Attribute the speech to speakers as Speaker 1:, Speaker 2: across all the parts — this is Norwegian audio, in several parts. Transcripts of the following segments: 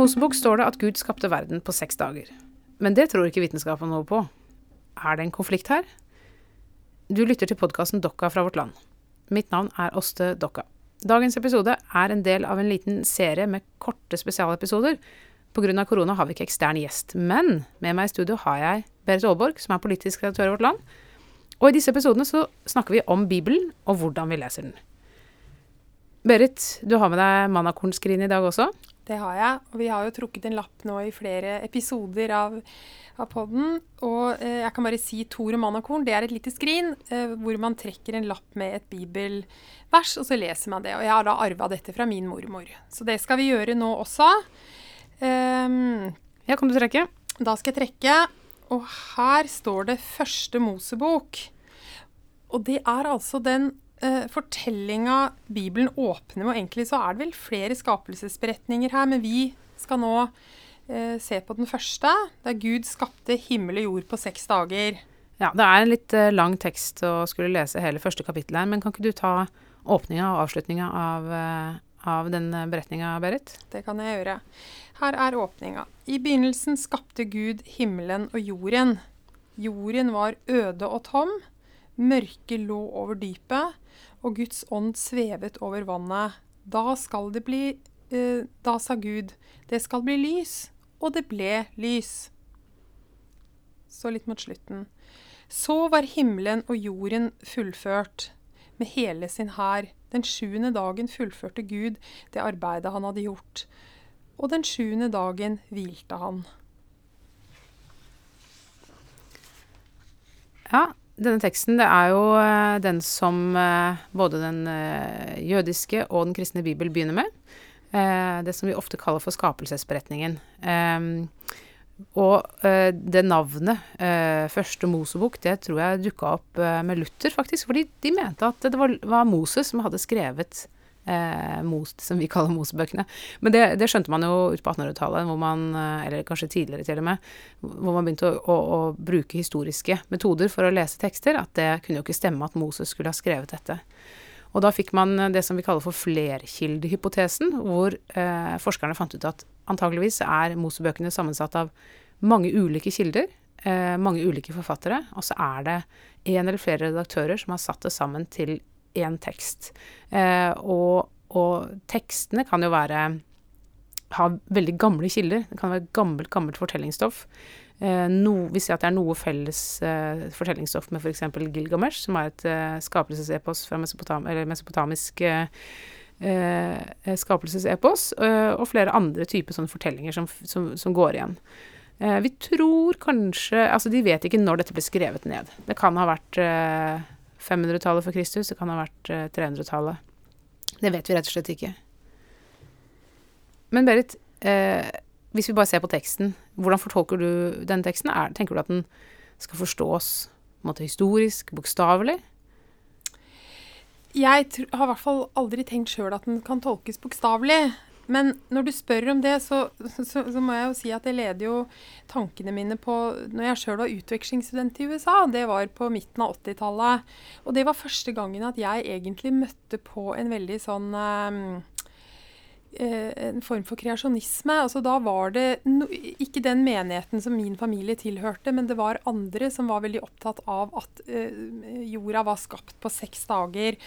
Speaker 1: Mosebok står det at Gud skapte verden på seks dager. Men det tror ikke vitenskapen noe på. Er det en konflikt her? Du lytter til podkasten Dokka fra vårt land. Mitt navn er Åste Dokka. Dagens episode er en del av en liten serie med korte spesialepisoder. Pga. korona har vi ikke ekstern gjest, men med meg i studio har jeg Berit Aalborg, som er politisk redaktør i Vårt Land. Og i disse episodene så snakker vi om Bibelen og hvordan vi leser den. Berit, du har med deg mannakornskrinet i dag også.
Speaker 2: Det har jeg. Og vi har jo trukket en lapp nå i flere episoder av, av podden. Og eh, jeg kan bare si Tor og mannakorn, det er et lite skrin eh, hvor man trekker en lapp med et bibelvers, og så leser man det. Og jeg har da arva dette fra min mormor. Så det skal vi gjøre nå også. Um,
Speaker 1: ja, kan du trekke?
Speaker 2: Da skal jeg trekke. Og her står det Første Mosebok. Og det er altså den uh, fortellinga Bibelen åpner med. Og egentlig så er det vel flere skapelsesberetninger her, men vi skal nå uh, se på den første, der Gud skapte himmel og jord på seks dager.
Speaker 1: Ja, det er en litt uh, lang tekst å skulle lese hele første kapittel her, men kan ikke du ta åpninga og avslutninga av, av den beretninga, Berit?
Speaker 2: Det kan jeg gjøre. Her er åpninga. I begynnelsen skapte Gud himmelen og jorden. Jorden var øde og tom. Mørket lå over dypet, og Guds ånd svevet over vannet. Da skal det bli eh, Da sa Gud, det skal bli lys. Og det ble lys. Så litt mot slutten. Så var himmelen og jorden fullført med hele sin hær. Den sjuende dagen fullførte Gud det arbeidet han hadde gjort og den sjuende dagen hvilte han.
Speaker 1: Ja, denne teksten det er jo uh, den som uh, både den uh, jødiske og den kristne bibel begynner med. det som vi ofte kaller for skapelsesberetningen. og det navnet, Første Mosebok, det tror jeg dukka opp med Luther, faktisk. Fordi de mente at det var Moses som hadde skrevet eh, Mos, som vi kaller Mosebøkene. Men det, det, skjønte man jo ut på 1800-tallet, hvor man, eh, eller kanskje tidligere til og med, hvor man begynte å, å, å, bruke historiske metoder for å lese tekster, at det kunne jo ikke stemme at Moses skulle ha skrevet dette. Og da fikk man det som vi kaller for flerkildehypotesen, hvor eh, forskerne fant ut at antageligvis er Mosebøkene sammensatt av mange ulike kilder, eh, mange ulike forfattere, og så er det en eller flere redaktører som har satt det sammen til én tekst. Eh, og, og, tekstene kan jo være ha veldig gamle kilder. Det kan være gammelt, gammelt fortellingsstoff. Eh, no, vi ser at det er noe felles eh, fortellingsstoff med f.eks. Gilgamesh, som er et eh, skapelsesepos fra Mesopotam mesopotamisk eh, eh, skapelsesepos, og flere andre typer sånne fortellinger som, som, som går igjen. vi tror kanskje Altså, de vet ikke når dette ble skrevet ned. Det kan ha vært 500-tallet for Kristus, det kan ha vært 300-tallet. Eh, det vet vi rett og slett ikke. Men Berit, eh, hvis vi bare ser på teksten, hvordan fortolker du den teksten? Er, tenker du at den skal forstås måte, historisk, bokstavelig?
Speaker 2: Jeg har i hvert fall aldri tenkt sjøl at den kan tolkes bokstavelig. Men når du spør om det, så, så, så, må jeg jo si at det leder jo tankene mine på når jeg sjøl var utvekslingsstudent i USA. Det var på midten av 80-tallet. Og det var første gangen at jeg egentlig møtte på en veldig sånn um, en form for kreasjonisme. Altså, da var det no, ikke den menigheten som min familie tilhørte, men det var andre som var veldig opptatt av at eh, jorda var skapt på seks dager.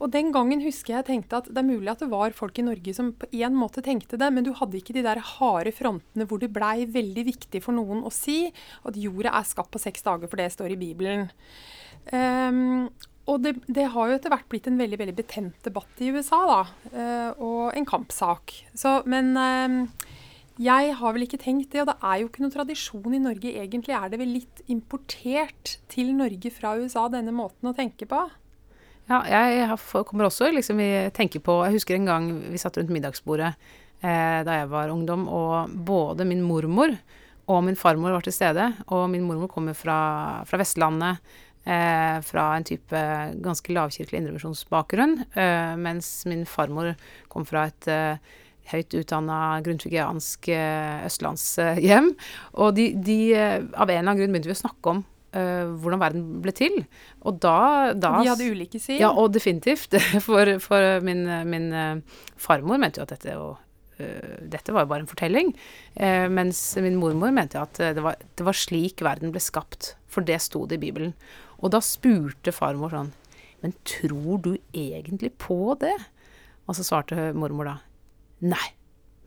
Speaker 2: Og den gangen husker jeg tenkte at det er mulig at det var folk i Norge som på en måte tenkte det, men du hadde ikke de der harde frontene hvor det blei veldig viktig for noen å si at jorda er skapt på seks dager, for det står i Bibelen. Um, og det, det, har jo etter hvert blitt en veldig veldig betent debatt i USA, da. Uh, og en kampsak. Så, men uh, jeg har vel ikke tenkt det. Og det er jo ikke noen tradisjon i Norge. Egentlig er det vel litt importert til Norge fra USA, denne måten å tenke på.
Speaker 1: Ja, jeg kommer også liksom vi tenker på Jeg husker en gang vi satt rundt middagsbordet eh, da jeg var ungdom, og både min mormor og min farmor var til stede. Og min mormor kommer fra, fra Vestlandet. Eh, fra en type ganske lavkirkelig indremisjonsbakgrunn, eh, mens min farmor kom fra et eh, høyt utdanna grundtvigiansk eh, østlandshjem. Og de, de, eh, av en eller annen grunn begynte vi å snakke om uh, hvordan verden ble til. Og da, da
Speaker 2: De hadde ulike syn?
Speaker 1: Ja, og definitivt. For, for min, min, farmor mente jo at dette og, dette var jo bare en fortelling. Eh, mens min mormor mente at det var, det var slik verden ble skapt. For det sto det i Bibelen. Og da spurte farmor sånn Men tror du egentlig på det? Og så svarte mormor da Nei,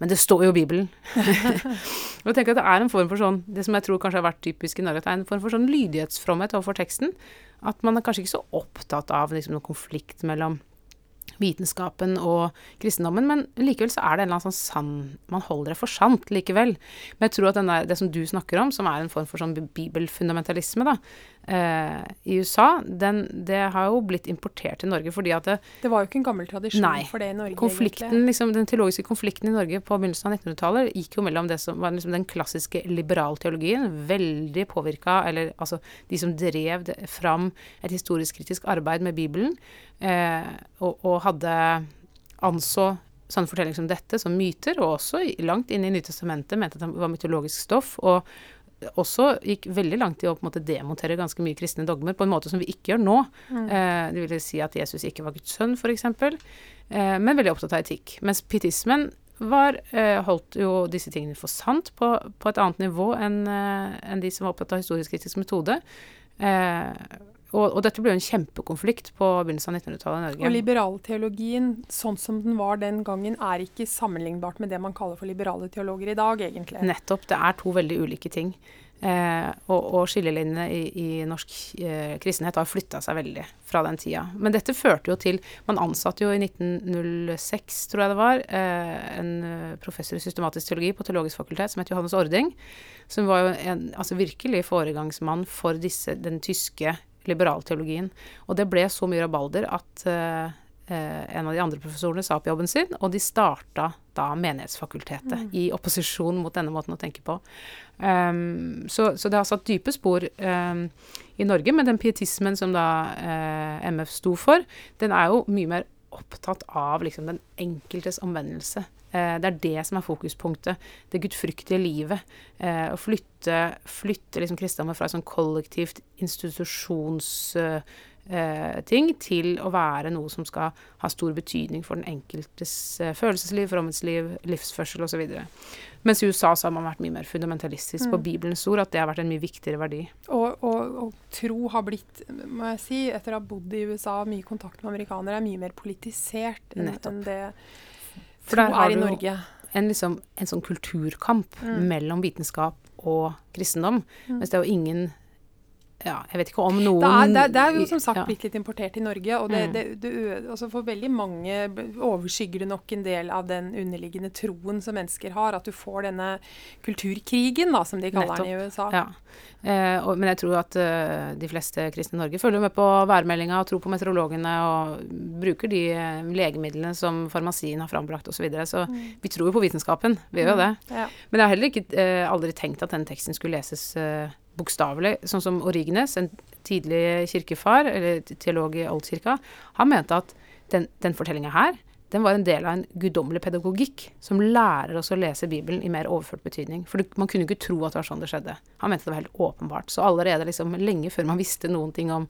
Speaker 1: men det står jo i Bibelen. og jeg tenker at Det er en form for sånn, det som jeg tror kanskje har vært typisk i Norge, at det er en form for sånn lydighetsfromhet overfor teksten. At man er kanskje ikke så opptatt av liksom, noen konflikt mellom vitenskapen og kristendommen, men likevel så er det en eller annen sånn sann Man holder det for sant likevel. Men jeg tror at der, det som du snakker om, som er en form for sånn bibelfundamentalisme, da, eh, i USA, den, det har jo blitt importert til Norge fordi at
Speaker 2: det, det var jo ikke en gammel tradisjon
Speaker 1: nei,
Speaker 2: for det i Norge,
Speaker 1: konflikten, liksom, Den teologiske konflikten i Norge på begynnelsen av 1900-tallet gikk jo mellom det som var liksom den klassiske liberalteologien, veldig påvirka, eller altså de som drev det, fram et historisk-kritisk arbeid med Bibelen, eh, og, og hadde anså sånne fortellinger som dette som myter, og også langt inn i Nytestamentet mente at det var mytologisk stoff. og også gikk veldig langt i å på en måte demontere ganske mye kristne dogmer på en måte som vi ikke gjør nå. Mm. Eh, det vil si at Jesus ikke var Guds sønn, f.eks., eh, men veldig opptatt av etikk. Mens pietismen var, eh, holdt jo disse tingene for sant på, på et annet nivå enn eh, en de som var opptatt av historisk-kritisk metode. Eh, og, og, dette ble jo en kjempekonflikt på begynnelsen av 1900-tallet i Norge.
Speaker 2: Og liberalteologien, sånn som den var den gangen, er ikke sammenlignbart med det man kaller for liberale teologer i dag, egentlig.
Speaker 1: Nettopp. Det er to veldig ulike ting. Eh, og, og skillelinjene i, i, norsk eh, kristenhet har flytta seg veldig fra den tida. Men dette førte jo til Man ansatte jo i 1906, tror jeg det var, eh, en eh, professor i systematisk teologi på Teologisk fakultet som het Johannes Ording. Som var jo en altså virkelig foregangsmann for disse, den tyske liberalteologien. Og det ble så mye rabalder at eh, en av de andre professorene sa opp jobben sin, og de starta da Menighetsfakultetet mm. i opposisjon mot denne måten å tenke på. Um, så, så, det har satt dype spor um, i Norge, men den pietismen som da uh, MF sto for, den er jo mye mer opptatt av liksom, den enkeltes omvendelse. Eh, det er det som er fokuspunktet. Det gudfryktige livet. Eh, å flytte, flytte liksom kristendommen fra et sånn kollektivt institusjonsting eh, til å være noe som skal ha stor betydning for den enkeltes følelsesliv, fromhetsliv, livsførsel osv. Mens i USA så har man vært mye mer fundamentalistisk mm. på Bibelens ord, at det har vært en mye viktigere verdi.
Speaker 2: Og, og, og, tro har blitt, må jeg si, etter å ha bodd i USA, mye kontakt med amerikanere, er mye mer politisert enn, enn det
Speaker 1: for der har du en, liksom, en sånn kulturkamp mm. mellom vitenskap og kristendom. Mm. Mens det er jo ingen ja, jeg vet ikke om noen
Speaker 2: Det er, det er, det er jo som sagt ja. blitt litt importert i Norge. Og det, mm. altså for veldig mange overskygger det nok en del av den underliggende troen som mennesker har. At du får denne kulturkrigen, da, som de kaller Nettopp. den i USA.
Speaker 1: Ja. Eh, og, men jeg tror at uh, de fleste kristne i Norge følger med på værmeldinga og tror på meteorologene og bruker de uh, legemidlene som farmasien har frambrakt osv. Så, videre. så mm. vi tror jo på vitenskapen. Vi gjør jo mm. det. Ja. Men jeg har heller ikke uh, aldri tenkt at denne teksten skulle leses bokstavelig. Sånn som Origenes, en tidlig kirkefar, eller teolog i Oldkirka, han mente at den, den fortellinga her den var en del av en guddommelig pedagogikk som lærer oss å lese Bibelen i mer overført betydning. For man kunne ikke tro at det var sånn det skjedde. Han mente det var helt åpenbart. Så allerede liksom lenge før man visste noen ting om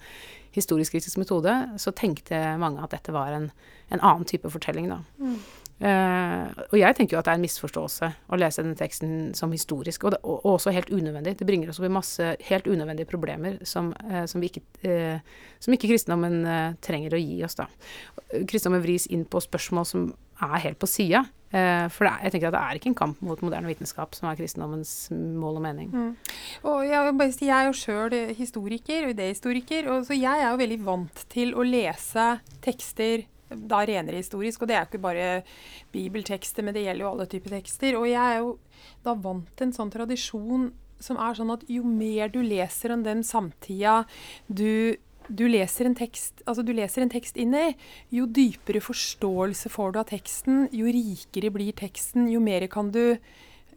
Speaker 1: historisk-kritisk metode, så tenkte mange at dette var en, en annen type fortelling, da. Mm. Uh, og jeg tenker jo at det er en misforståelse å lese denne teksten som historisk, og, det, og, og også helt unødvendig. Det bringer oss opp i masse helt unødvendige problemer som, uh, som, ikke, uh, som ikke, kristendommen trenger å gi oss, da. Kristendommen vris inn på spørsmål som er helt på sida. for er, jeg tenker at det er ikke en kamp mot moderne vitenskap som er kristendommens mål og mening. Mm.
Speaker 2: Og jeg, jeg er jo sjøl historiker idehistoriker, så jeg er jo veldig vant til å lese tekster da renere historisk. Og det er jo ikke bare bibeltekster, men det gjelder jo alle typer tekster. Og jeg er jo da vant til en sånn tradisjon som er sånn at jo mer du leser om den samtida du, du leser en tekst, altså du leser en tekst inn i, jo dypere forståelse får du av teksten, jo rikere blir teksten, jo mer kan du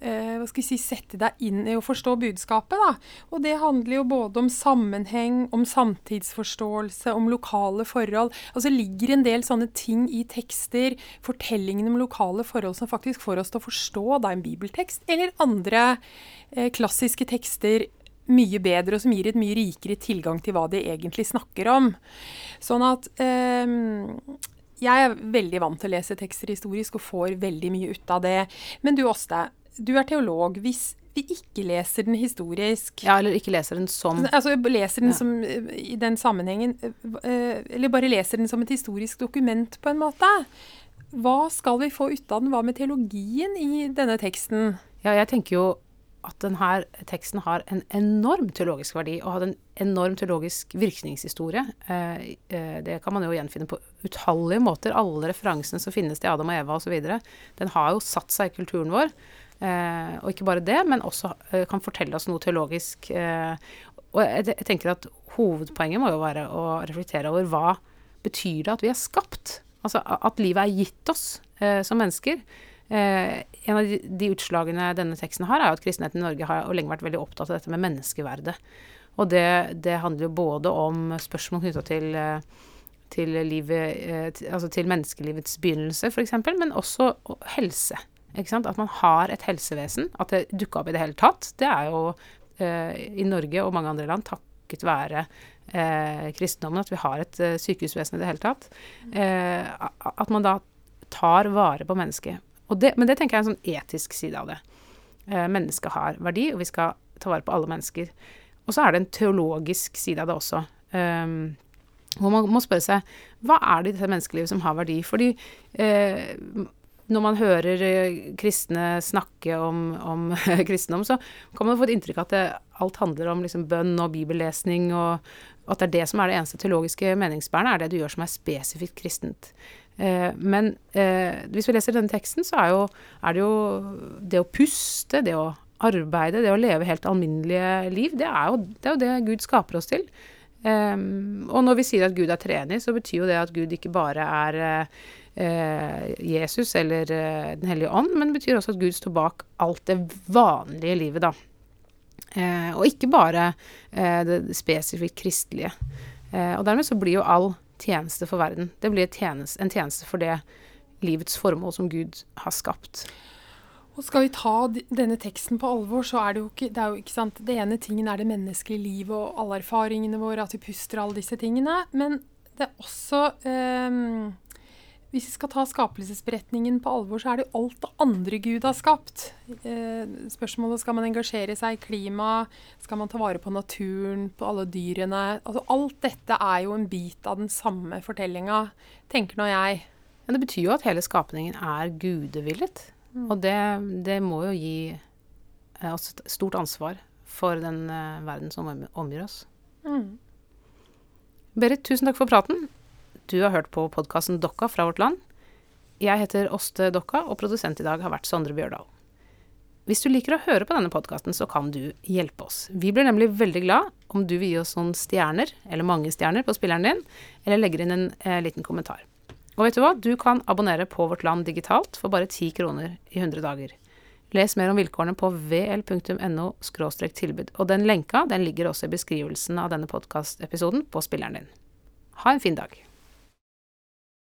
Speaker 2: eh, hva skal vi si, sette deg inn i å forstå budskapet. Da. Og det handler jo både om sammenheng, om samtidsforståelse, om lokale forhold. Altså ligger en del sånne ting i tekster, fortellingene om lokale forhold, som faktisk får oss til å forstå da en bibeltekst, eller andre eh, klassiske tekster mye bedre, og som gir et mye rikere tilgang til hva de egentlig snakker om. Sånn at eh, jeg er veldig vant til å lese tekster historisk og får veldig mye ut av det. Men du Åste, du er teolog. Hvis vi ikke leser den historisk
Speaker 1: Ja, eller ikke leser den som
Speaker 2: Altså leser den
Speaker 1: Ja.
Speaker 2: som eh, i den sammenhengen eh, Eller bare leser den som et historisk dokument, på en måte. Hva skal vi få ut av den? Hva med teologien i denne teksten?
Speaker 1: Ja, jeg tenker jo at denne teksten har en enorm teologisk verdi, og hadde en enorm teologisk virkningshistorie. Eh, eh, det kan man jo gjenfinne på utallige måter. Alle referansene som finnes til Adam og Eva osv. Den har jo satt seg i kulturen vår. Eh, og ikke bare det, men også eh, kan fortelle oss noe teologisk. Eh, og jeg, tenker at hovedpoenget må jo være å reflektere over hva betyr det at vi er skapt? Altså at livet er gitt oss som mennesker. Eh, en av de, utslagene denne teksten har, er at kristenheten i Norge har lenge vært veldig opptatt av dette med menneskeverdet. Og det, det handler jo både om spørsmål knytta til, til, eh, til, altså til menneskelivets begynnelse, f.eks., men også helse. At man har et helsevesen. At det dukka opp i det hele tatt. Det er jo eh, i Norge og mange andre land takket være eh, kristendommen at vi har et eh, sykehusvesen i det hele tatt. Eh, at man da tar vare på mennesket. Det, men det tenker jeg er en sånn etisk side av det. Eh, mennesket har verdi, og vi skal ta vare på alle mennesker. Og så er det en teologisk side av det også. Um, hvor man må spørre seg hva er det i dette menneskelivet som har verdi? Fordi eh, når man hører eh, kristne snakke om, om kristendom, så kan man få et inntrykk av at det, alt handler om liksom, bønn og bibellesning, og at det er det som er det eneste teologiske meningsbærende, er det du gjør som er spesifikt kristent. Eh, men eh, hvis vi leser denne teksten, så er, jo, er det jo det å puste, det å arbeide, det å leve helt alminnelige liv, det er jo det, er jo det Gud skaper oss til. Eh, og når vi sier at Gud er treenig, så betyr jo det at Gud ikke bare er eh, Jesus eller eh, Den hellige ånd, men det betyr også at Gud står bak alt det vanlige livet, da. Eh, og ikke bare eh, det spesifikt kristelige. Eh, og dermed så blir jo all tjeneste for verden Det blir tjeneste, en tjeneste for det livets formål som Gud har skapt.
Speaker 2: Og skal vi ta denne teksten på alvor, så er det jo ikke det er jo ikke sant, Det ene tingen er det menneskelige livet og alle erfaringene våre, at vi puster alle disse tingene. Men det er også ehm, Hvis vi skal ta skapelsesberetningen på alvor, så er det jo alt det andre Gud har skapt. Eh, spørsmålet skal man engasjere seg i klima, skal man ta vare på naturen, på alle dyrene altså Alt dette er jo en bit av den samme fortellinga, tenker nå jeg.
Speaker 1: Men det betyr jo at hele skapningen er gudevillet. Og det, det må jo gi eh, oss et stort ansvar for den eh, verden som omgir oss.
Speaker 2: Mm.
Speaker 1: Berit, tusen takk for praten. Du har hørt på podkasten Dokka fra vårt land. Jeg heter Åste Dokka, og produsent i dag har vært Sondre Bjørdal. Hvis du liker å høre på denne podkasten, så kan du hjelpe oss. Vi blir nemlig veldig glad om du vil gi oss noen stjerner, eller mange stjerner, på spilleren din, eller legger inn en eh, liten kommentar. Og vet du hva? Du kan abonnere på Vårt Land digitalt for bare 10 kroner i 100 dager. Les mer om vilkårene på vl.no tilbud. Og den lenka den ligger også i beskrivelsen av denne podkastepisoden på spilleren din. Ha en fin dag.